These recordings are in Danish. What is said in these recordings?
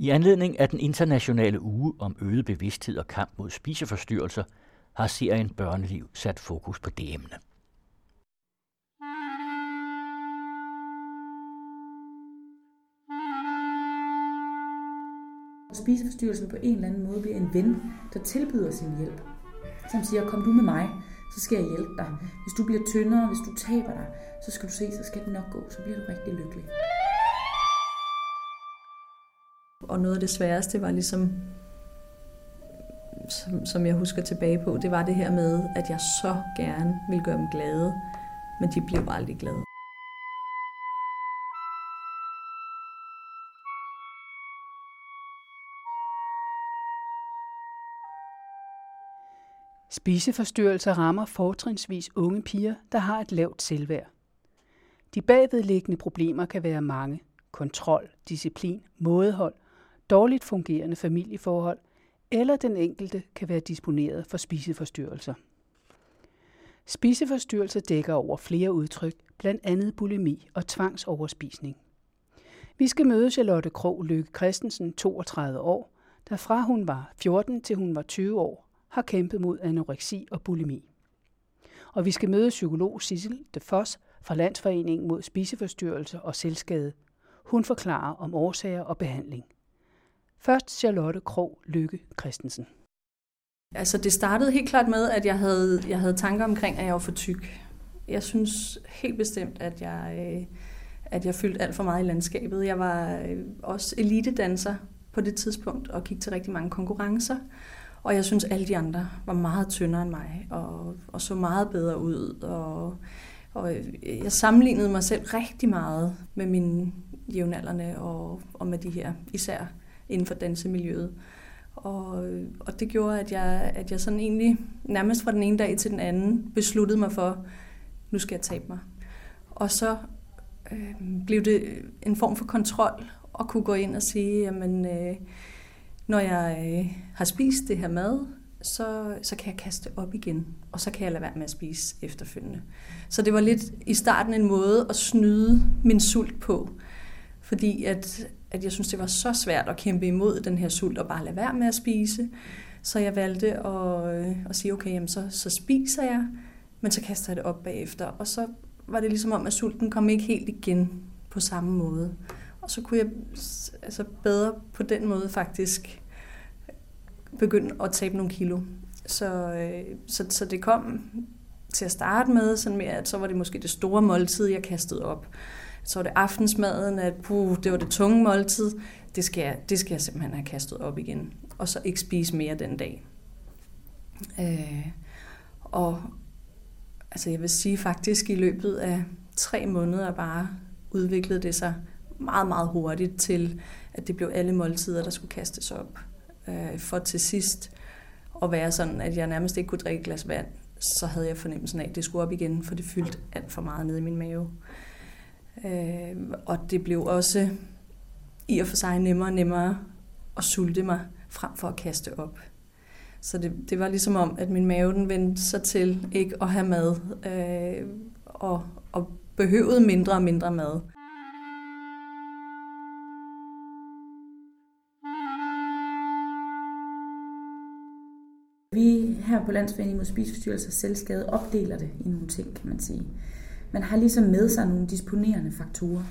I anledning af den internationale uge om øget bevidsthed og kamp mod spiseforstyrrelser, har serien Børneliv sat fokus på det emne. Spiseforstyrrelsen på en eller anden måde bliver en ven, der tilbyder sin hjælp. Som siger, kom du med mig, så skal jeg hjælpe dig. Hvis du bliver tyndere, hvis du taber dig, så skal du se, så skal det nok gå, så bliver du rigtig lykkelig. Og noget af det sværeste var ligesom, som, som jeg husker tilbage på, det var det her med, at jeg så gerne ville gøre dem glade, men de blev aldrig glade. Spiseforstyrrelser rammer fortrinsvis unge piger, der har et lavt selvværd. De bagvedliggende problemer kan være mange. Kontrol, disciplin, mådehold, dårligt fungerende familieforhold, eller den enkelte kan være disponeret for spiseforstyrrelser. Spiseforstyrrelser dækker over flere udtryk, blandt andet bulimi og tvangsoverspisning. Vi skal møde Charlotte Krog Lykke Christensen, 32 år, der fra hun var 14 til hun var 20 år, har kæmpet mod anoreksi og bulimi. Og vi skal møde psykolog Sissel de Foss fra Landsforeningen mod spiseforstyrrelser og selvskade. Hun forklarer om årsager og behandling. Først Charlotte Krog Lykke Christensen. Altså det startede helt klart med, at jeg havde, jeg havde tanker omkring, at jeg var for tyk. Jeg synes helt bestemt, at jeg, øh, at jeg fyldte alt for meget i landskabet. Jeg var øh, også elitedanser på det tidspunkt og gik til rigtig mange konkurrencer. Og jeg synes, alle de andre var meget tyndere end mig, og, og så meget bedre ud. Og, og øh, jeg sammenlignede mig selv rigtig meget med mine jævnaldrende, og, og med de her, især inden for dansemiljøet. Og, og det gjorde, at jeg, at jeg sådan egentlig nærmest fra den ene dag til den anden besluttede mig for, nu skal jeg tabe mig. Og så øh, blev det en form for kontrol at kunne gå ind og sige, jamen, øh, når jeg øh, har spist det her mad, så, så kan jeg kaste op igen, og så kan jeg lade være med at spise efterfølgende. Så det var lidt i starten en måde at snyde min sult på, fordi at, at jeg synes, det var så svært at kæmpe imod den her sult og bare lade være med at spise. Så jeg valgte at, øh, at sige, okay, jamen så, så spiser jeg, men så kaster jeg det op bagefter. Og så var det ligesom om, at sulten kom ikke helt igen på samme måde. Og så kunne jeg altså bedre på den måde faktisk begynde at tabe nogle kilo. Så, øh, så, så det kom til at starte med, sådan med, at så var det måske det store måltid, jeg kastede op. Så var det aftensmaden, at puh, det var det tunge måltid. Det skal, jeg, det skal jeg simpelthen have kastet op igen. Og så ikke spise mere den dag. Øh, og altså jeg vil sige faktisk i løbet af tre måneder bare udviklede det sig meget, meget hurtigt til, at det blev alle måltider, der skulle kastes op. Øh, for til sidst at være sådan, at jeg nærmest ikke kunne drikke et glas vand, så havde jeg fornemmelsen af, at det skulle op igen, for det fyldte alt for meget ned i min mave. Øh, Øh, og det blev også i og for sig nemmere og nemmere at sulte mig, frem for at kaste op. Så det, det var ligesom om, at min mave den vendte sig til ikke at have mad, øh, og, og behøvede mindre og mindre mad. Vi her på Landsforeningen mod spiseforstyrrelser og selvskade opdeler det i nogle ting, kan man sige. Man har ligesom med sig nogle disponerende faktorer,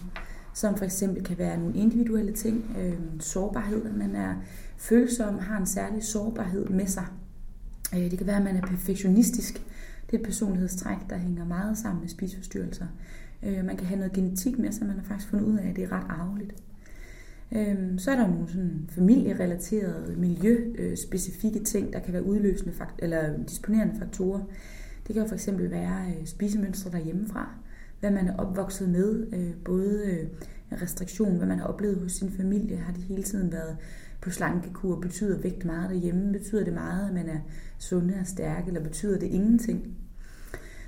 som for eksempel kan være nogle individuelle ting, øh, sårbarhed, at man er følsom, har en særlig sårbarhed med sig. Øh, det kan være, at man er perfektionistisk. Det er et personlighedstræk, der hænger meget sammen med spiseforstyrrelser. Øh, man kan have noget genetik med sig, man har faktisk fundet ud af, at det er ret arveligt. Øh, så er der nogle sådan familierelaterede, miljøspecifikke øh, ting, der kan være udløsende fakt- eller disponerende faktorer. Det kan for eksempel være øh, spisemønstre derhjemmefra, hvad man er opvokset med, øh, både øh, restriktion, hvad man har oplevet hos sin familie, har det hele tiden været på slankekur, betyder vægt meget derhjemme, betyder det meget, at man er sund og stærk, eller betyder det ingenting?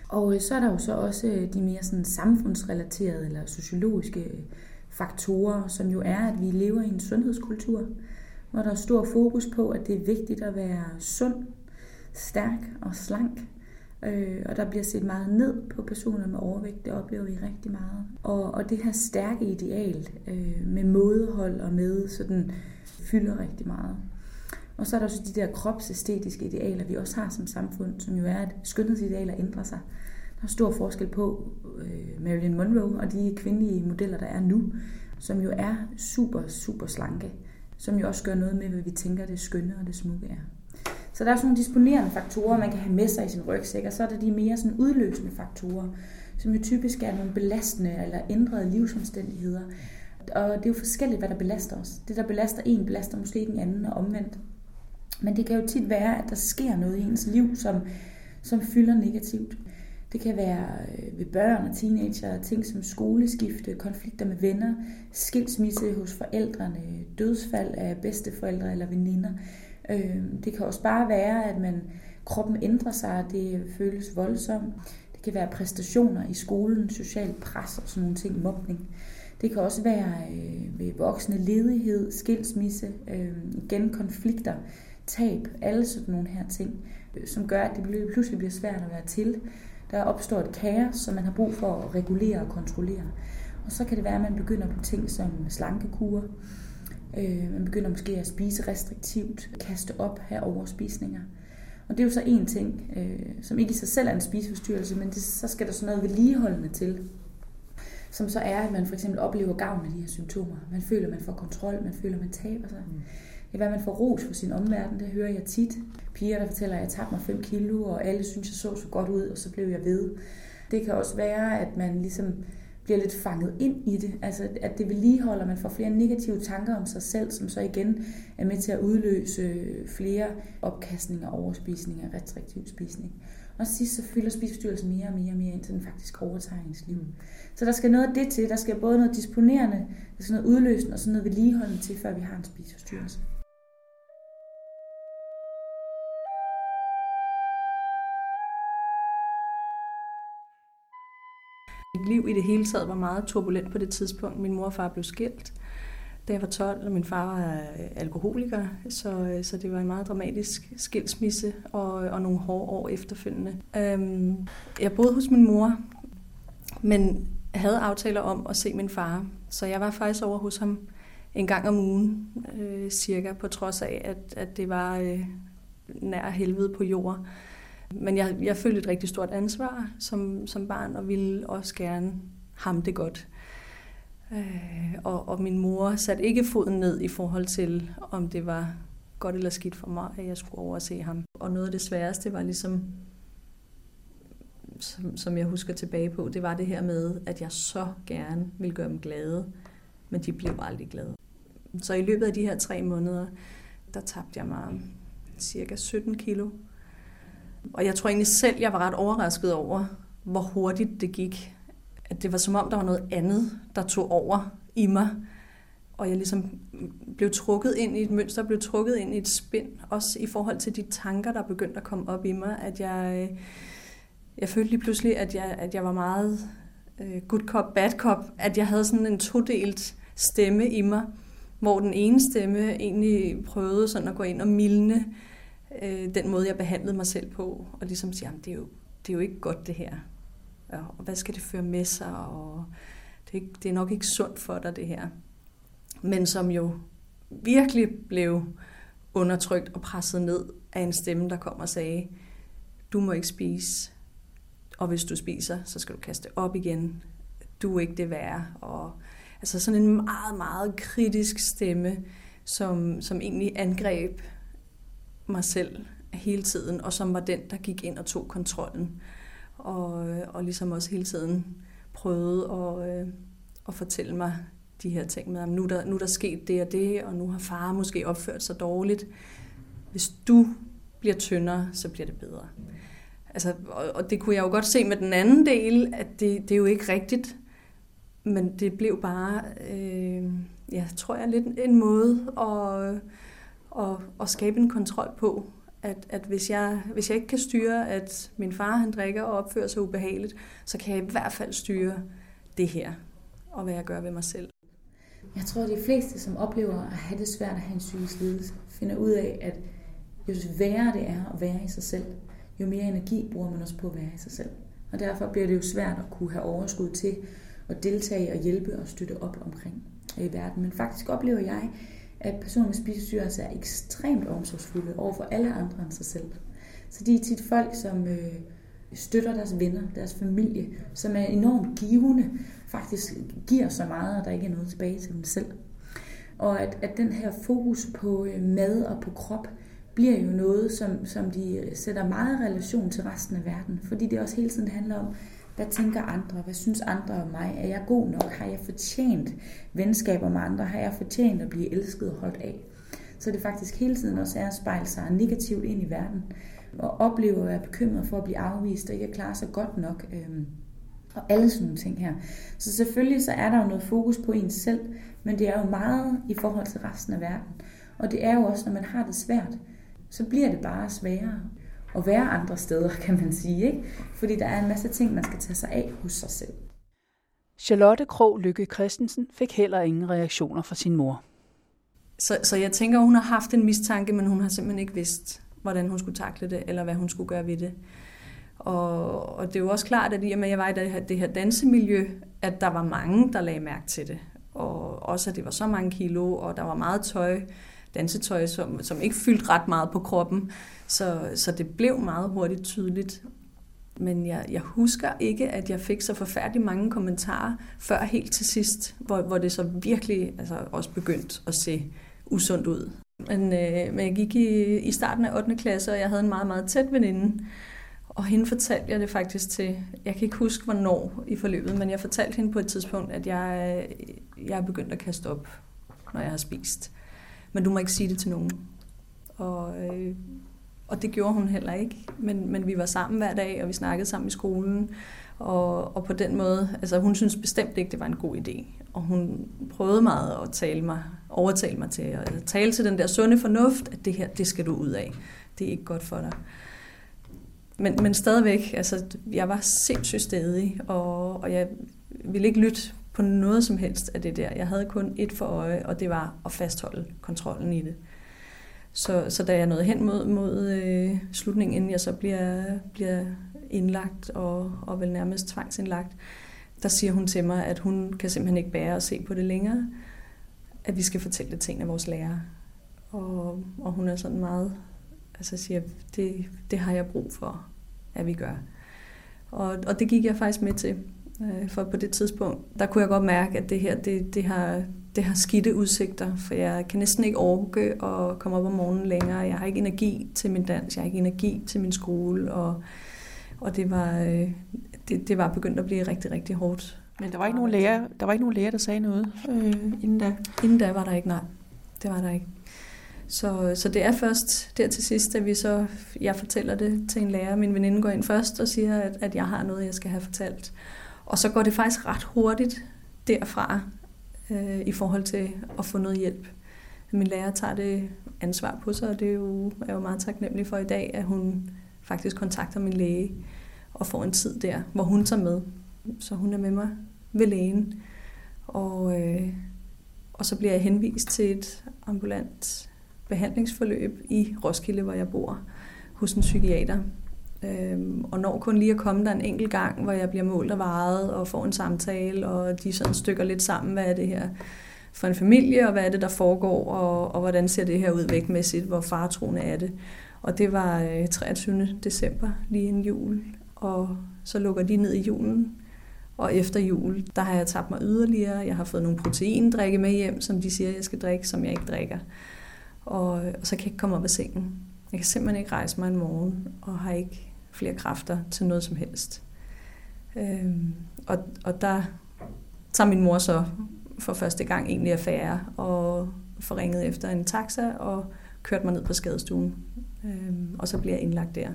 Og så er der jo så også de mere sådan samfundsrelaterede eller sociologiske faktorer, som jo er, at vi lever i en sundhedskultur, hvor der er stor fokus på, at det er vigtigt at være sund, stærk og slank. Øh, og der bliver set meget ned på personer med overvægt. Det oplever vi rigtig meget. Og, og det her stærke ideal øh, med mådehold og med sådan fylder rigtig meget. Og så er der også de der kropsæstetiske idealer, vi også har som samfund, som jo er, at skønhedsidealer ændrer sig. Der er stor forskel på øh, Marilyn Monroe og de kvindelige modeller, der er nu, som jo er super, super slanke, som jo også gør noget med, hvad vi tænker, det skønne og det smukke er. Så der er sådan nogle disponerende faktorer, man kan have med sig i sin rygsæk, og så er der de mere sådan udløsende faktorer, som jo typisk er nogle belastende eller ændrede livsomstændigheder. Og det er jo forskelligt, hvad der belaster os. Det, der belaster en, belaster måske ikke en anden og omvendt. Men det kan jo tit være, at der sker noget i ens liv, som, som fylder negativt. Det kan være øh, ved børn og teenager, ting som skoleskifte, konflikter med venner, skilsmisse hos forældrene, dødsfald af bedsteforældre eller veninder. Øh, det kan også bare være, at man kroppen ændrer sig, det føles voldsomt. Det kan være præstationer i skolen, social pres og sådan nogle ting, mobning. Det kan også være øh, ved voksne ledighed, skilsmisse, øhm, igen konflikter, tab, alle sådan nogle her ting, øh, som gør, at det pludselig bliver svært at være til. Der opstår et kaos, som man har brug for at regulere og kontrollere. Og så kan det være, at man begynder på ting som slankekure, Øh, man begynder måske at spise restriktivt, kaste op her over spisninger. Og det er jo så en ting, øh, som ikke i sig selv er en spiseforstyrrelse, men det, så skal der sådan noget vedligeholdende til. Som så er, at man for eksempel oplever gavn af de her symptomer. Man føler, man får kontrol, man føler, man taber sig. Mm. Det er, hvad man får ros for sin omverden, det hører jeg tit. Piger, der fortæller, at jeg tabte mig 5 kilo, og alle synes, jeg så så godt ud, og så blev jeg ved. Det kan også være, at man ligesom bliver lidt fanget ind i det. Altså, at det vedligeholder, man får flere negative tanker om sig selv, som så igen er med til at udløse flere opkastninger, overspisning og restriktiv spisning. Og sidst så fylder spiseforstyrrelsen mere og mere og mere, indtil den faktisk overtager ens liv. Så der skal noget af det til. Der skal både noget disponerende, der skal noget udløsende og sådan noget vedligeholdende til, før vi har en spiseforstyrrelse. Mit liv i det hele taget var meget turbulent på det tidspunkt. Min mor og far blev skilt, da jeg var 12, og min far var øh, alkoholiker, så, øh, så det var en meget dramatisk skilsmisse og, øh, og nogle hårde år efterfølgende. Øhm, jeg boede hos min mor, men havde aftaler om at se min far, så jeg var faktisk over hos ham en gang om ugen, øh, cirka, på trods af, at, at det var øh, nær helvede på jord. Men jeg, jeg følte et rigtig stort ansvar som, som barn, og ville også gerne ham det godt. Øh, og, og min mor satte ikke foden ned i forhold til, om det var godt eller skidt for mig, at jeg skulle over og se ham. Og noget af det sværeste var ligesom, som, som jeg husker tilbage på, det var det her med, at jeg så gerne ville gøre dem glade, men de blev aldrig glade. Så i løbet af de her tre måneder, der tabte jeg mig cirka 17 kilo. Og jeg tror egentlig selv, jeg var ret overrasket over, hvor hurtigt det gik. At det var som om, der var noget andet, der tog over i mig. Og jeg ligesom blev trukket ind i et mønster, blev trukket ind i et spind. Også i forhold til de tanker, der begyndte at komme op i mig. At jeg, jeg følte lige pludselig, at jeg, at jeg var meget øh, good cop, bad cop. At jeg havde sådan en todelt stemme i mig, hvor den ene stemme egentlig prøvede sådan at gå ind og mildne øh, den måde, jeg behandlede mig selv på, og ligesom sige, det er, jo, det er jo ikke godt det her. Og hvad skal det føre med sig? Og det, er, ikke, det er nok ikke sundt for dig, det her. Men som jo virkelig blev undertrykt og presset ned af en stemme, der kom og sagde, du må ikke spise, og hvis du spiser, så skal du kaste op igen. Du er ikke det værre. Og, altså sådan en meget, meget kritisk stemme, som, som egentlig angreb mig selv hele tiden, og som var den, der gik ind og tog kontrollen. Og, øh, og ligesom også hele tiden prøvede at, øh, at fortælle mig de her ting med, at nu, der, nu der sket det og det, og nu har far måske opført sig dårligt. Hvis du bliver tyndere, så bliver det bedre. Altså, og, og det kunne jeg jo godt se med den anden del, at det, det er jo ikke rigtigt. Men det blev bare, øh, jeg tror jeg, lidt en måde at og, og skabe en kontrol på, at, at hvis, jeg, hvis jeg ikke kan styre, at min far han drikker og opfører sig ubehageligt, så kan jeg i hvert fald styre det her, og hvad jeg gør ved mig selv. Jeg tror, at de fleste, som oplever at have det svært at have en psykisk lidelse, finder ud af, at jo sværere det er at være i sig selv, jo mere energi bruger man også på at være i sig selv. Og derfor bliver det jo svært at kunne have overskud til at deltage og hjælpe og støtte op omkring øh, i verden. Men faktisk oplever jeg, at personer med spiseforstyrrelser er ekstremt omsorgsfulde over for alle andre end sig selv. Så de er tit folk, som øh, støtter deres venner, deres familie, som er enormt givende, faktisk giver så meget, at der ikke er noget tilbage til dem selv. Og at, at den her fokus på øh, mad og på krop bliver jo noget, som, som de sætter meget relation til resten af verden. Fordi det også hele tiden handler om, hvad tænker andre? Hvad synes andre om mig? Er jeg god nok? Har jeg fortjent venskaber med andre? Har jeg fortjent at blive elsket og holdt af? Så det faktisk hele tiden også er at spejle sig negativt ind i verden. Og opleve at være bekymret for at blive afvist og ikke at klare sig godt nok. Øhm, og alle sådan nogle ting her. Så selvfølgelig så er der jo noget fokus på ens selv, men det er jo meget i forhold til resten af verden. Og det er jo også, når man har det svært, så bliver det bare sværere at være andre steder, kan man sige. Ikke? Fordi der er en masse ting, man skal tage sig af hos sig selv. Charlotte Krog Lykke Christensen fik heller ingen reaktioner fra sin mor. Så, så jeg tænker, hun har haft en mistanke, men hun har simpelthen ikke vidst, hvordan hun skulle takle det, eller hvad hun skulle gøre ved det. Og, og det er jo også klart, at i og med, at jeg var i det her, det her dansemiljø, at der var mange, der lagde mærke til det. Og også, at det var så mange kilo, og der var meget tøj, dansetøj, som, som ikke fyldte ret meget på kroppen. Så, så det blev meget hurtigt tydeligt. Men jeg, jeg husker ikke, at jeg fik så forfærdeligt mange kommentarer før helt til sidst, hvor, hvor det så virkelig altså, også begyndte at se usundt ud. Men, øh, men jeg gik i, i starten af 8. klasse, og jeg havde en meget, meget tæt veninde. Og hende fortalte jeg det faktisk til, jeg kan ikke huske hvornår i forløbet, men jeg fortalte hende på et tidspunkt, at jeg, jeg er begyndt at kaste op, når jeg har spist. Men du må ikke sige det til nogen. Og, øh, og det gjorde hun heller ikke. Men, men vi var sammen hver dag, og vi snakkede sammen i skolen. Og, og på den måde, altså hun synes bestemt ikke, det var en god idé. Og hun prøvede meget at tale mig, overtale mig til at tale til den der sunde fornuft, at det her, det skal du ud af. Det er ikke godt for dig. Men, men stadigvæk, altså, jeg var sindssygt stedig, og, og jeg ville ikke lytte på noget som helst af det der. Jeg havde kun et for øje, og det var at fastholde kontrollen i det. Så, så da jeg nåede hen mod, mod øh, slutningen, inden jeg så bliver, bliver indlagt og, og vel nærmest tvangsindlagt, der siger hun til mig, at hun kan simpelthen ikke bære at se på det længere, at vi skal fortælle ting af vores lærer. Og, og hun er sådan meget, altså siger, det, det har jeg brug for, at vi gør. Og, og det gik jeg faktisk med til. Øh, for på det tidspunkt, der kunne jeg godt mærke, at det her, det, det har, det har skidte udsigter, for jeg kan næsten ikke orke at komme op om morgenen længere. Jeg har ikke energi til min dans, jeg har ikke energi til min skole, og, og det, var, øh, det, det var begyndt at blive rigtig, rigtig hårdt. Men der var ikke nogen læger, der, var ikke nogen læger, der sagde noget øh, inden da? Inden da var der ikke, nej. Det var der ikke. Så, så det er først der til sidst, at vi så, jeg fortæller det til en lærer. Min veninde går ind først og siger, at, at jeg har noget, jeg skal have fortalt. Og så går det faktisk ret hurtigt derfra øh, i forhold til at få noget hjælp. Min lærer tager det ansvar på sig, og det er jo, er jo meget taknemmelig for i dag, at hun faktisk kontakter min læge og får en tid der, hvor hun tager med. Så hun er med mig ved lægen. Og, øh, og så bliver jeg henvist til et ambulant behandlingsforløb i Roskilde, hvor jeg bor, hos en psykiater, Øhm, og når kun lige at komme der en enkelt gang, hvor jeg bliver målt og varet og får en samtale, og de sådan stykker lidt sammen, hvad er det her for en familie, og hvad er det, der foregår, og, og hvordan ser det her ud vægtmæssigt, hvor faretroende er det. Og det var øh, 23. december, lige en jul, og så lukker de ned i julen, og efter jul, der har jeg tabt mig yderligere. Jeg har fået nogle proteindrikke med hjem, som de siger, jeg skal drikke, som jeg ikke drikker. Og, og så kan jeg ikke komme op af sengen. Jeg kan simpelthen ikke rejse mig en morgen, og har ikke flere kræfter til noget som helst. Øhm, og, og der tager min mor så for første gang egentlig affære og får ringet efter en taxa og kørt mig ned på skadestuen. Øhm, og så bliver jeg indlagt der.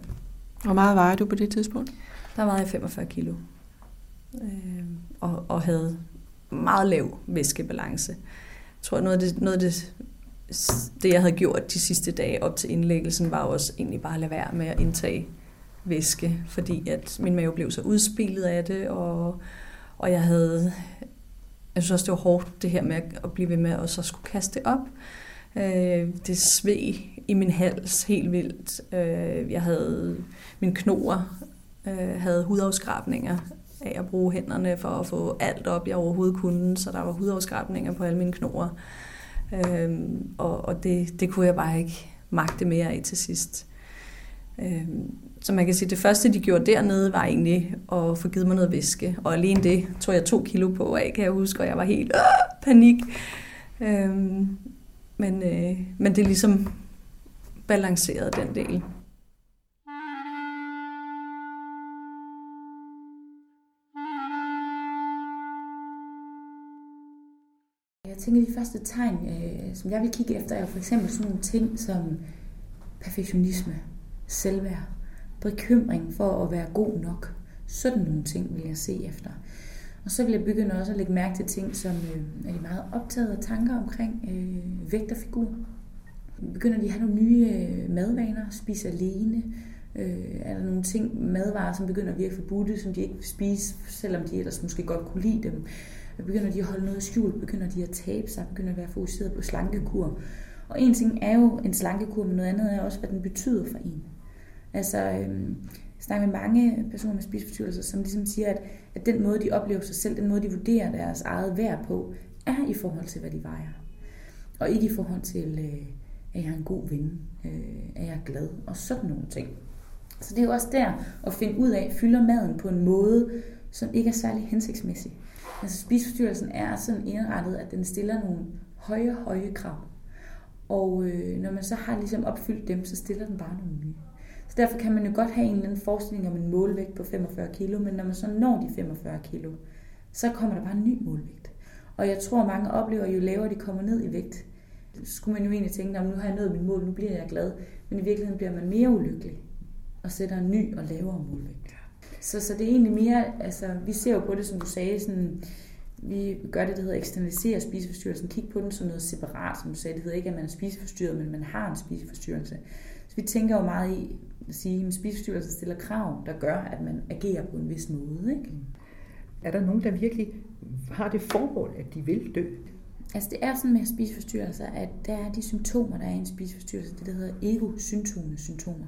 Hvor meget vejer du på det tidspunkt? Der vejede jeg 45 kilo. Øhm, og, og havde meget lav væskebalance. Jeg tror, noget af det, noget af det det, jeg havde gjort de sidste dage op til indlæggelsen, var også egentlig bare at lade være med at indtage væske, fordi at min mave blev så udspillet af det, og, og jeg havde, jeg synes også, det var hårdt, det her med at blive ved med at så skulle kaste det op. Øh, det sved i min hals helt vildt. Øh, jeg havde min knoer øh, havde hudafskrabninger af at bruge hænderne for at få alt op, jeg overhovedet kunne, så der var hudafskrabninger på alle mine knoer. Øh, og og det, det kunne jeg bare ikke magte mere af til sidst. Øh, så man kan sige, at det første, de gjorde dernede, var egentlig at få givet mig noget væske. Og alene det tog jeg to kilo på af, kan jeg huske, og jeg var helt øh, panik. Øhm, men, øh, men det er ligesom balanceret den del. Jeg tænker, de første tegn, øh, som jeg vil kigge efter, er for eksempel sådan nogle ting som perfektionisme, selvværd, bekymring for at være god nok. Sådan nogle ting vil jeg se efter. Og så vil jeg begynde også at lægge mærke til ting, som øh, er de meget optaget af tanker omkring øh, vægt og figur. Begynder de at have nogle nye øh, madvaner, spise alene, øh, er der nogle ting, madvarer, som begynder at virke forbudte, som de ikke vil spise, selvom de ellers måske godt kunne lide dem. Begynder de at holde noget skjult, begynder de at tabe sig, begynder at være fokuseret på slankekur. Og en ting er jo en slankekur, men noget andet er også, hvad den betyder for en. Altså, øhm, jeg snakker med mange personer med spiseforstyrrelser, som ligesom siger, at, at den måde, de oplever sig selv, den måde, de vurderer deres eget værd på, er i forhold til, hvad de vejer. Og ikke i forhold til, øh, at jeg er en god ven, øh, at jeg er glad, og sådan nogle ting. Så det er jo også der at finde ud af, fylder maden på en måde, som ikke er særlig hensigtsmæssig. Altså spiseforstyrrelsen er sådan indrettet, at den stiller nogle høje, høje krav. Og øh, når man så har ligesom opfyldt dem, så stiller den bare nogle nye. Så derfor kan man jo godt have en eller anden forestilling om en målvægt på 45 kilo, men når man så når de 45 kilo, så kommer der bare en ny målvægt. Og jeg tror, mange oplever, jo lavere de kommer ned i vægt, skulle man jo egentlig tænke, nu har jeg nået mit mål, nu bliver jeg glad. Men i virkeligheden bliver man mere ulykkelig og sætter en ny og lavere målvægt. Så, så det er egentlig mere, altså vi ser jo på det, som du sagde, sådan, vi gør det, der hedder eksternalisere spiseforstyrrelsen. Kig på den som noget separat, som du sagde. Det hedder ikke, at man er spiseforstyrret, men man har en spiseforstyrrelse. Vi tænker jo meget i at sige, at spiseforstyrrelse stiller krav, der gør, at man agerer på en vis måde. Ikke? Er der nogen, der virkelig har det formål, at de vil dø? Altså det er sådan med spiseforstyrrelser, at der er de symptomer, der er i en spiseforstyrrelse, det der hedder ego-symptome symptomer.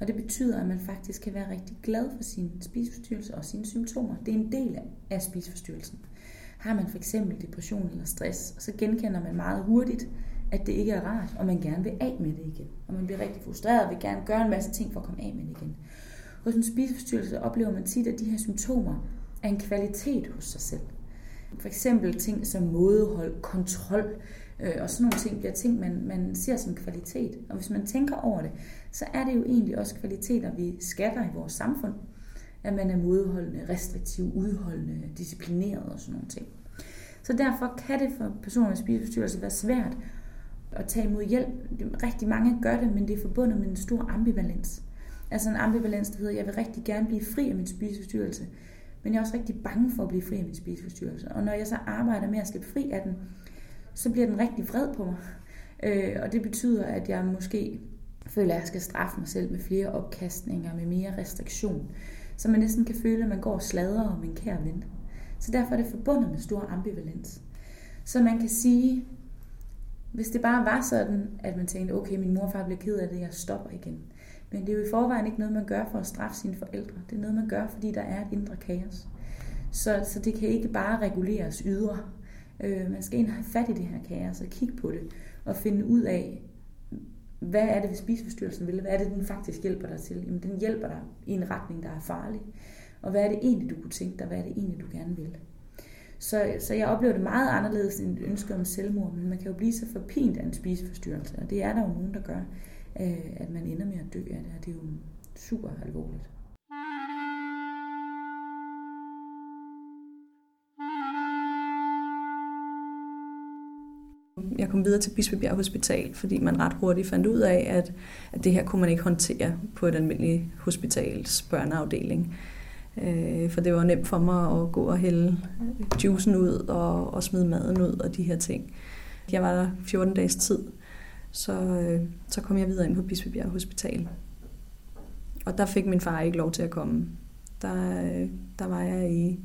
Og det betyder, at man faktisk kan være rigtig glad for sin spiseforstyrrelse og sine symptomer. Det er en del af spiseforstyrrelsen. Har man for eksempel depression eller stress, så genkender man meget hurtigt, at det ikke er rart, og man gerne vil af med det igen. Og man bliver rigtig frustreret og vil gerne gøre en masse ting for at komme af med det igen. Hos en spiseforstyrrelse oplever man tit, at de her symptomer er en kvalitet hos sig selv. For eksempel ting som mådehold, kontrol øh, og sådan nogle ting bliver ting, man, man ser som kvalitet. Og hvis man tænker over det, så er det jo egentlig også kvaliteter, vi skatter i vores samfund. At man er modholdende, restriktiv, udholdende, disciplineret og sådan nogle ting. Så derfor kan det for personer med spiseforstyrrelse være svært at tage imod hjælp. Rigtig mange gør det, men det er forbundet med en stor ambivalens. Altså en ambivalens, der hedder, at jeg vil rigtig gerne blive fri af min spiseforstyrrelse, men jeg er også rigtig bange for at blive fri af min spiseforstyrrelse. Og når jeg så arbejder med at slippe fri af den, så bliver den rigtig vred på mig. Øh, og det betyder, at jeg måske føler, at jeg skal straffe mig selv med flere opkastninger, med mere restriktion. Så man næsten kan føle, at man går og sladrer om en kære ven. Så derfor er det forbundet med stor ambivalens. Så man kan sige, hvis det bare var sådan, at man tænkte, okay, min morfar bliver ked af det, jeg stopper igen. Men det er jo i forvejen ikke noget, man gør for at straffe sine forældre. Det er noget, man gør, fordi der er et indre kaos. Så, så det kan ikke bare reguleres ydre. Øh, man skal ind have fat i det her kaos og kigge på det og finde ud af, hvad er det ved spiseforstyrrelsen vil? Hvad er det, den faktisk hjælper dig til? Jamen, den hjælper dig i en retning, der er farlig. Og hvad er det egentlig, du kunne tænke dig? Hvad er det egentlig, du gerne vil? Så, så jeg oplever det meget anderledes end et ønske om selvmord, men man kan jo blive så forpint af en spiseforstyrrelse, og det er der jo nogen, der gør, øh, at man ender med at dø af det, og det er jo super alvorligt. Jeg kom videre til Bispebjerg Hospital, fordi man ret hurtigt fandt ud af, at, at det her kunne man ikke håndtere på et almindeligt hospitals børneafdeling. Øh, for det var nemt for mig at gå og hælde juicen ud og, og smide maden ud og de her ting. Jeg var der 14 dages tid, så, øh, så kom jeg videre ind på Bispebjerg Hospital. Og der fik min far ikke lov til at komme. Der, øh, der var jeg i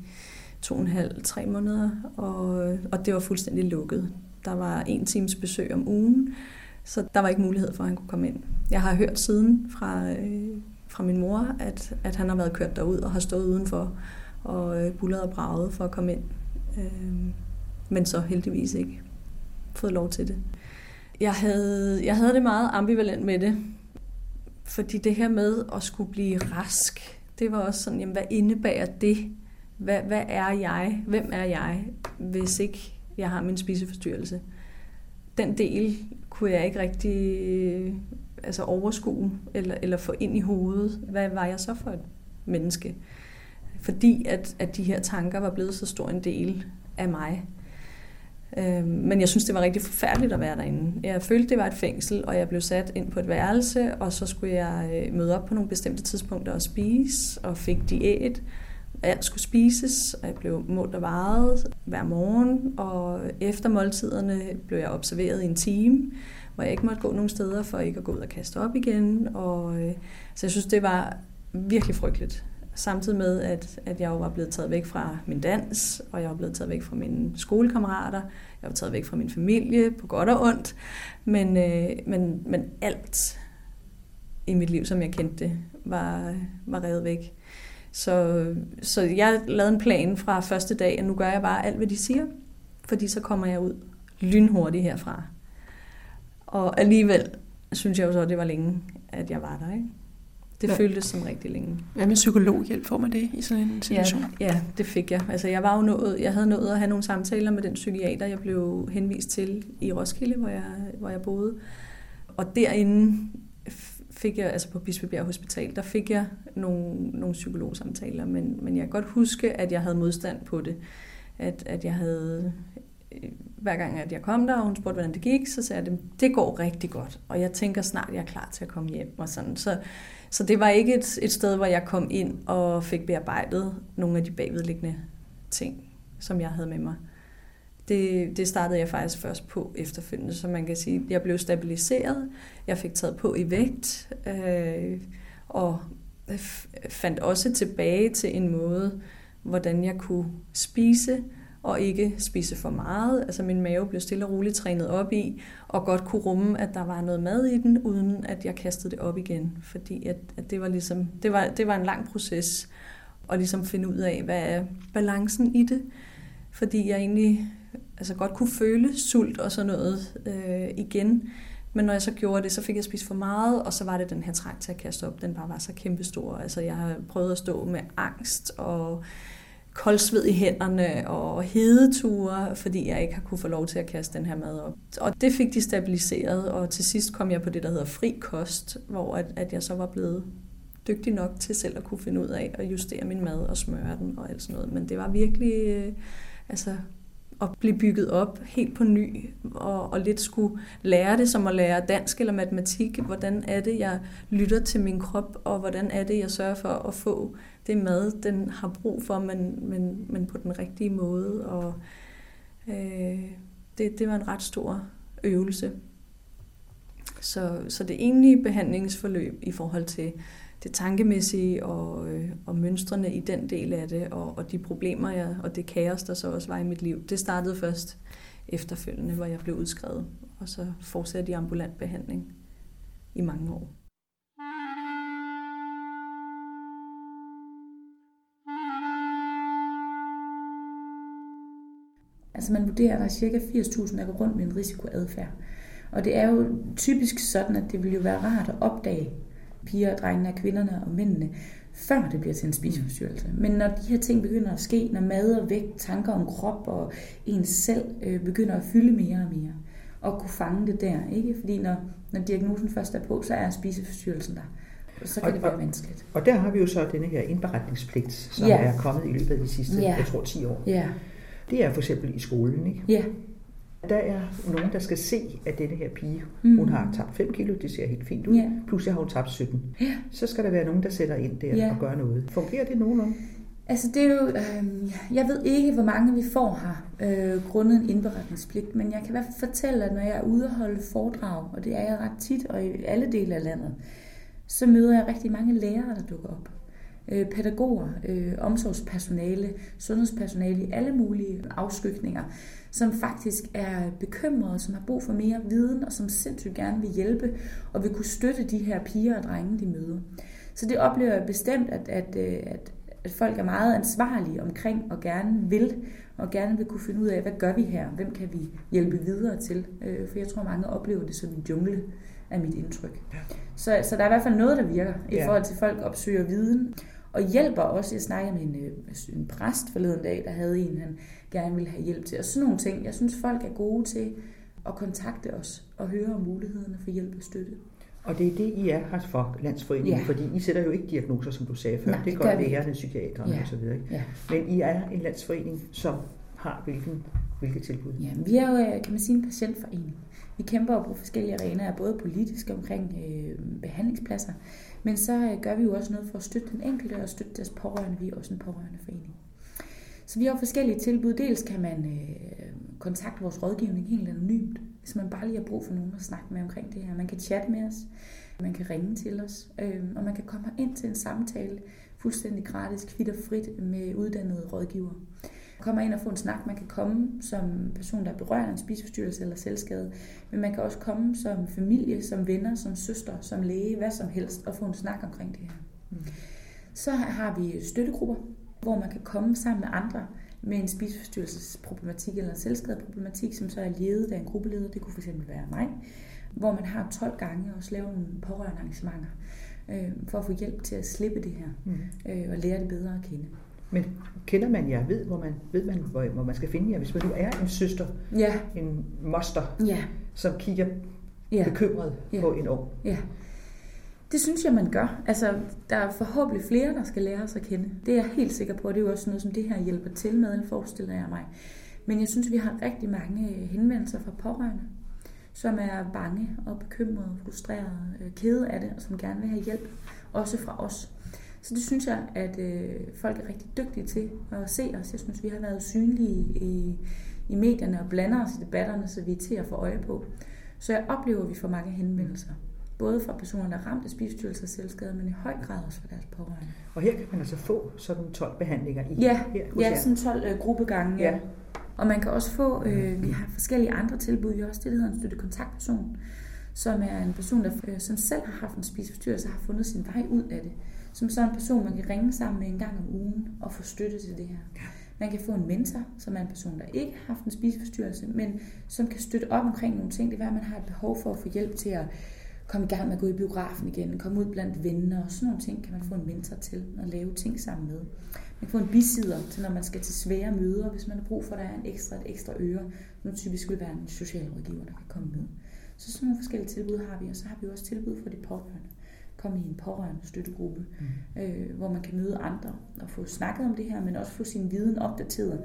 to og en halv, tre måneder, og, og det var fuldstændig lukket. der var en times besøg om ugen, så der var ikke mulighed for, at han kunne komme ind. Jeg har hørt siden fra, øh, fra min mor, at, at han har været kørt derud og har stået udenfor og øh, bullet og braget for at komme ind. Øh, men så heldigvis ikke fået lov til det. Jeg havde, jeg havde det meget ambivalent med det, fordi det her med at skulle blive rask, det var også sådan, jamen, hvad indebærer det? Hvad, hvad er jeg? Hvem er jeg, hvis ikke jeg har min spiseforstyrrelse? Den del kunne jeg ikke rigtig altså overskue eller, eller få ind i hovedet. Hvad var jeg så for et menneske? Fordi at, at de her tanker var blevet så stor en del af mig. Øh, men jeg synes, det var rigtig forfærdeligt at være derinde. Jeg følte, det var et fængsel, og jeg blev sat ind på et værelse, og så skulle jeg øh, møde op på nogle bestemte tidspunkter og spise, og fik diæt. Alt skulle spises, og jeg blev målt og vejet hver morgen, og efter måltiderne blev jeg observeret i en time, hvor jeg ikke måtte gå nogen steder for ikke at gå ud og kaste op igen. Og, øh, så jeg synes, det var virkelig frygteligt. Samtidig med, at, at jeg jo var blevet taget væk fra min dans, og jeg var blevet taget væk fra mine skolekammerater, jeg var taget væk fra min familie, på godt og ondt. Men, øh, men, men alt i mit liv, som jeg kendte det, var, var revet væk. Så, så jeg lavede en plan fra første dag, at nu gør jeg bare alt, hvad de siger, fordi så kommer jeg ud lynhurtigt herfra. Og alligevel synes jeg jo så, at det var længe, at jeg var der. Ikke? Det ja. føltes som rigtig længe. Hvad med psykologhjælp? Får man det i sådan en situation? Ja, ja, det fik jeg. Altså, jeg, var jo nået, jeg havde nået at have nogle samtaler med den psykiater, jeg blev henvist til i Roskilde, hvor jeg, hvor jeg boede. Og derinde fik jeg, altså på Bispebjerg Hospital, der fik jeg nogle, nogle psykologsamtaler, men, men jeg kan godt huske, at jeg havde modstand på det. At, at jeg havde, hver gang at jeg kom der, og hun spurgte, hvordan det gik, så sagde jeg, det går rigtig godt, og jeg tænker snart, jeg er klar til at komme hjem. Og sådan. Så, så det var ikke et, et sted, hvor jeg kom ind og fik bearbejdet nogle af de bagvedliggende ting, som jeg havde med mig. Det, det startede jeg faktisk først på efterfølgende, så man kan sige, jeg blev stabiliseret, jeg fik taget på i vægt, øh, og fandt også tilbage til en måde, hvordan jeg kunne spise, og ikke spise for meget. Altså min mave blev stille og roligt trænet op i, og godt kunne rumme, at der var noget mad i den, uden at jeg kastede det op igen. Fordi at, at det var ligesom, det var, det var en lang proces at ligesom finde ud af, hvad er balancen i det. Fordi jeg egentlig altså godt kunne føle sult og sådan noget øh, igen. Men når jeg så gjorde det, så fik jeg spist for meget, og så var det den her trang til at kaste op, den bare var så kæmpestor. Altså jeg har prøvet at stå med angst og koldsved i hænderne og hedeture, fordi jeg ikke har kunne få lov til at kaste den her mad op. Og det fik de stabiliseret, og til sidst kom jeg på det, der hedder fri kost, hvor at, at jeg så var blevet dygtig nok til selv at kunne finde ud af at justere min mad og smøre den og alt sådan noget. Men det var virkelig øh, altså, at blive bygget op helt på ny, og, og lidt skulle lære det som at lære dansk eller matematik. Hvordan er det, jeg lytter til min krop, og hvordan er det, jeg sørger for at få det mad, den har brug for, men, men, men på den rigtige måde. Og øh, det, det var en ret stor øvelse. Så, så det egentlige behandlingsforløb i forhold til det tankemæssige og, øh, og mønstrene i den del af det, og, og de problemer jeg, og det kaos, der så også var i mit liv, det startede først efterfølgende, hvor jeg blev udskrevet, og så fortsatte i ambulant behandling i mange år. Altså man vurderer, at der er cirka 80.000, der går rundt med en risikoadfærd. Og det er jo typisk sådan, at det ville jo være rart at opdage piger, drengene, kvinderne og mændene, før det bliver til en spiseforstyrrelse. Men når de her ting begynder at ske, når mad og vægt, tanker om krop og ens selv øh, begynder at fylde mere og mere, og kunne fange det der, ikke? Fordi når, når diagnosen først er på, så er spiseforstyrrelsen der. Og så kan og, det være vanskeligt. Og der har vi jo så denne her indberetningspligt, som ja. er kommet i løbet af de sidste, ja. jeg tror, 10 år. Ja. Det er for eksempel i skolen, ikke? Ja. Der er nogen, der skal se, at denne her pige, mm. hun har tabt 5 kilo, det ser helt fint ud, ja. pludselig har hun tabt 17. Ja. Så skal der være nogen, der sætter ind der ja. og gør noget. Fungerer det nogenlunde? Altså det er jo, øh, jeg ved ikke, hvor mange vi får her, øh, grundet en indberetningspligt, men jeg kan i hvert fald fortælle, at når jeg er ude og holde foredrag, og det er jeg ret tit, og i alle dele af landet, så møder jeg rigtig mange lærere, der dukker op. Øh, pædagoger, øh, omsorgspersonale, sundhedspersonale i alle mulige afskygninger, som faktisk er bekymrede, som har brug for mere viden, og som sindssygt gerne vil hjælpe, og vil kunne støtte de her piger og drenge, de møder. Så det oplever jeg bestemt, at, at, øh, at, at folk er meget ansvarlige omkring og gerne vil, og gerne vil kunne finde ud af, hvad gør vi her? Hvem kan vi hjælpe videre til? Øh, for jeg tror, mange oplever det som en jungle, af mit indtryk. Så, så der er i hvert fald noget, der virker i ja. forhold til, at folk opsøger viden, og hjælper også. Jeg snakkede med en, øh, en præst forleden dag, der havde en, han gerne ville have hjælp til. Og sådan nogle ting. Jeg synes, folk er gode til at kontakte os og høre om mulighederne for hjælp og støtte. Og det er det, I er her for Landsforeningen, ja. fordi I sætter jo ikke diagnoser, som du sagde før. Nej, det, det gør lægerne, psykiaterne ja. osv. Ja. Men I er en landsforening, som har hvilken, hvilke tilbud? Ja, vi er jo, øh, kan man sige, en patientforening. Vi kæmper jo på forskellige arenaer, både politisk omkring øh, behandlingspladser, men så øh, gør vi jo også noget for at støtte den enkelte og støtte deres pårørende. Vi er også en pårørende forening. Så vi har forskellige tilbud. Dels kan man øh, kontakte vores rådgivning helt anonymt, hvis man bare lige har brug for nogen at snakke med omkring det her. Man kan chatte med os, man kan ringe til os, øh, og man kan komme ind til en samtale fuldstændig gratis, kvitterfrit med uddannede rådgivere kommer ind og få en snak. Man kan komme som person, der er berørt af en spiseforstyrrelse eller selvskade, men man kan også komme som familie, som venner, som søster, som læge, hvad som helst, og få en snak omkring det her. Mm. Så har vi støttegrupper, hvor man kan komme sammen med andre med en spiseforstyrrelsesproblematik eller en selvskadeproblematik, som så er ledet af en gruppeleder. Det kunne fx være mig, hvor man har 12 gange og laver nogle pårørende arrangementer øh, for at få hjælp til at slippe det her mm. øh, og lære det bedre at kende. Men kender man jer? Ved, hvor man, ved man, hvor, hvor man skal finde jer? Hvis man nu er en søster, ja. en moster, ja. som kigger ja. bekymret ja. på en ung. Ja. Det synes jeg, man gør. Altså, der er forhåbentlig flere, der skal lære os at kende. Det er jeg helt sikker på, det er jo også noget, som det her hjælper til med, forestiller jeg mig. Men jeg synes, vi har rigtig mange henvendelser fra pårørende, som er bange og bekymrede, frustrerede, øh, kede af det, og som gerne vil have hjælp, også fra os. Så det synes jeg, at øh, folk er rigtig dygtige til at se os. Jeg synes, vi har været synlige i, i medierne og blander os i debatterne, så vi er til at få øje på. Så jeg oplever, at vi får mange henvendelser. Både fra personer, der er ramt af spiseforstyrrelser og selvskade, men i høj grad også fra deres pårørende. Og her kan man altså få sådan 12 behandlinger i? Ja, her, ja sådan 12 øh, gruppegange. Ja. Og man kan også få, øh, vi har forskellige andre tilbud. Vi har også det, der hedder en støtte kontaktperson, som er en person, der øh, som selv har haft en spiseforstyrrelse og har fundet sin vej ud af det som sådan en person, man kan ringe sammen med en gang om ugen og få støtte til det her. Man kan få en mentor, som er en person, der ikke har haft en spiseforstyrrelse, men som kan støtte op omkring nogle ting. Det er, at man har et behov for at få hjælp til at komme i gang med at gå i biografen igen, komme ud blandt venner og sådan nogle ting, kan man få en mentor til at lave ting sammen med. Man kan få en bisider til, når man skal til svære møder, hvis man har brug for, at der er en ekstra, et ekstra øre. Nu typisk vil være en socialrådgiver, der kan komme med. Så sådan nogle forskellige tilbud har vi, og så har vi også tilbud for de pårørende komme i en pårørende støttegruppe, mm. øh, hvor man kan møde andre og få snakket om det her, men også få sin viden opdateret.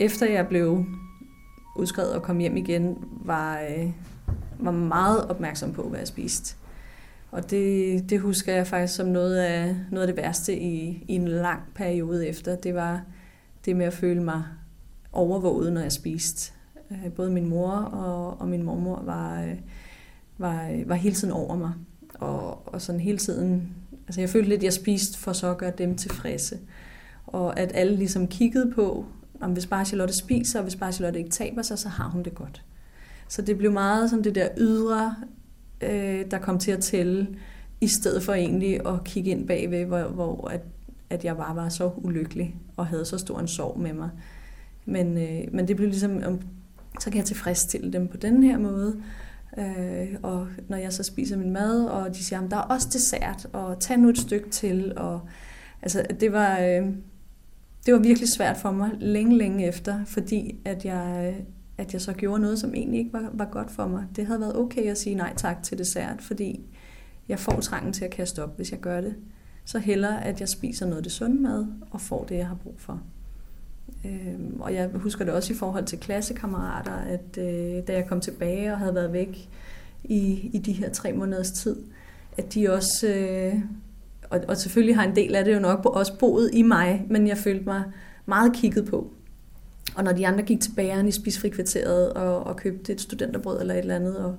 Efter jeg blev udskrevet og kom hjem igen, var, øh, var meget opmærksom på, hvad jeg spiste. Og det, det husker jeg faktisk som noget af, noget af det værste i, i en lang periode efter. Det var det med at føle mig overvåget, når jeg spiste. Øh, både min mor og, og min mormor var, øh, var, øh, var hele tiden over mig. Og, og sådan hele tiden... Altså jeg følte lidt, at jeg spiste for så at gøre dem tilfredse. Og at alle ligesom kiggede på, om hvis bare Charlotte spiser, og hvis bare Charlotte ikke taber sig, så har hun det godt. Så det blev meget sådan det der ydre, øh, der kom til at tælle, i stedet for egentlig at kigge ind bagved, hvor, hvor at at jeg bare var så ulykkelig og havde så stor en sorg med mig. Men, øh, men det blev ligesom, om, så kan jeg tilfredsstille dem på den her måde. Øh, og når jeg så spiser min mad, og de siger, at der er også dessert, og tag nu et stykke til. Og, altså, det var, øh, det var virkelig svært for mig længe, længe efter, fordi at jeg, at jeg så gjorde noget, som egentlig ikke var, var godt for mig. Det havde været okay at sige nej tak til dessert, fordi jeg får trangen til at kaste op, hvis jeg gør det så hellere, at jeg spiser noget af det sunde mad og får det, jeg har brug for. Øhm, og jeg husker det også i forhold til klassekammerater, at øh, da jeg kom tilbage og havde været væk i, i de her tre måneders tid, at de også, øh, og, og selvfølgelig har en del af det jo nok også boet i mig, men jeg følte mig meget kigget på. Og når de andre gik til bageren i spisfrikvarteret og, og købte et studenterbrød eller et eller andet, og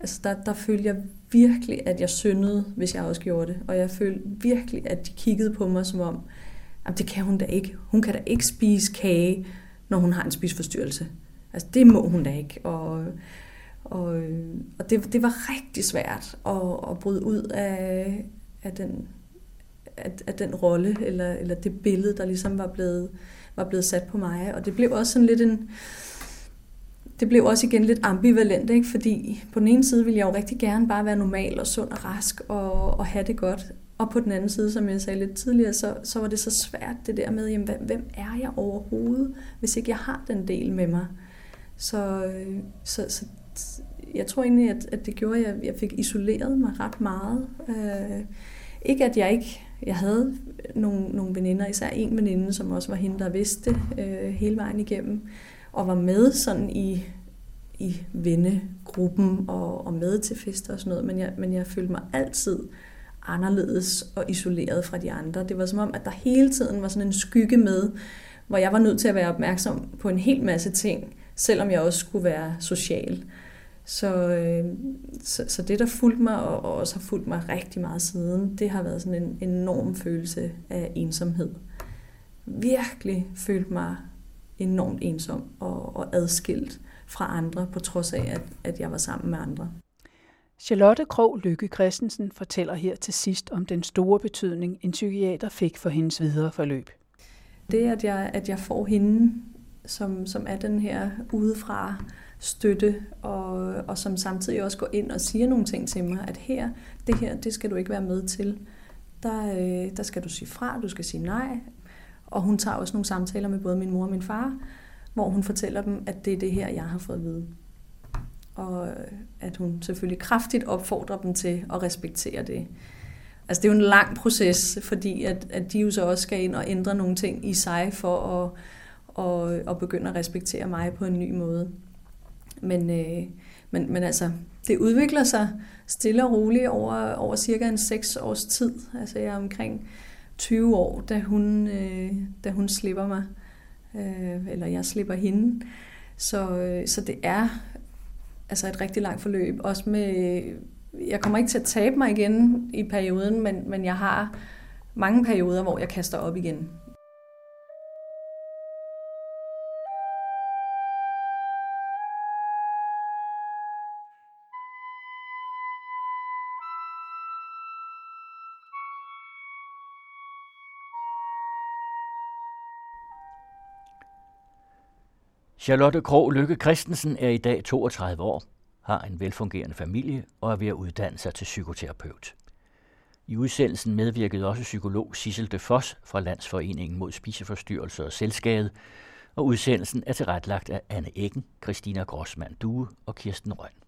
Altså der, der følte jeg virkelig, at jeg syndede, hvis jeg også gjorde det. Og jeg følte virkelig, at de kiggede på mig som om, at det kan hun da ikke. Hun kan da ikke spise kage, når hun har en spiseforstyrrelse. Altså det må hun da ikke. Og, og, og det, det var rigtig svært at, at bryde ud af, af den, af, af den rolle, eller, eller det billede, der ligesom var blevet, var blevet sat på mig. Og det blev også sådan lidt en, det blev også igen lidt ambivalent, ikke? fordi på den ene side ville jeg jo rigtig gerne bare være normal og sund og rask og, og have det godt. Og på den anden side, som jeg sagde lidt tidligere, så, så var det så svært det der med, jamen, hvem er jeg overhovedet, hvis ikke jeg har den del med mig. Så, øh, så, så jeg tror egentlig, at, at det gjorde, at jeg, fik isoleret mig ret meget. Øh, ikke at jeg ikke, jeg havde nogle, nogle veninder, især en veninde, som også var hende, der vidste øh, hele vejen igennem og var med sådan i, i vennegruppen og, og med til fester og sådan noget, men jeg, men jeg følte mig altid anderledes og isoleret fra de andre. Det var som om, at der hele tiden var sådan en skygge med, hvor jeg var nødt til at være opmærksom på en hel masse ting, selvom jeg også skulle være social. Så, øh, så, så det, der fulgte mig, og, og også har fulgt mig rigtig meget siden, det har været sådan en enorm følelse af ensomhed. Virkelig følt mig enormt ensom og, og adskilt fra andre, på trods af, at, at jeg var sammen med andre. Charlotte Krog Lykke Christensen fortæller her til sidst om den store betydning, en psykiater fik for hendes videre forløb. Det, at jeg, at jeg får hende, som, som er den her udefra støtte, og, og som samtidig også går ind og siger nogle ting til mig, at her, det her, det skal du ikke være med til. Der, øh, der skal du sige fra, du skal sige nej, og hun tager også nogle samtaler med både min mor og min far, hvor hun fortæller dem, at det er det her, jeg har fået at vide. Og at hun selvfølgelig kraftigt opfordrer dem til at respektere det. Altså det er jo en lang proces, fordi at, at de jo så også skal ind og ændre nogle ting i sig for at, og, at begynde at respektere mig på en ny måde. Men, øh, men, men altså, det udvikler sig stille og roligt over, over cirka en seks års tid. Altså jeg er omkring 20 år, da hun, øh, da hun slipper mig, øh, eller jeg slipper hende. Så, øh, så det er altså et rigtig langt forløb. Også med, jeg kommer ikke til at tabe mig igen i perioden, men, men jeg har mange perioder, hvor jeg kaster op igen. Charlotte Krog Lykke Christensen er i dag 32 år, har en velfungerende familie og er ved at uddanne sig til psykoterapeut. I udsendelsen medvirkede også psykolog Sissel de Foss fra Landsforeningen mod spiseforstyrrelser og selvskade, og udsendelsen er tilrettelagt af Anne Eggen, Christina Grossmann Due og Kirsten Røn.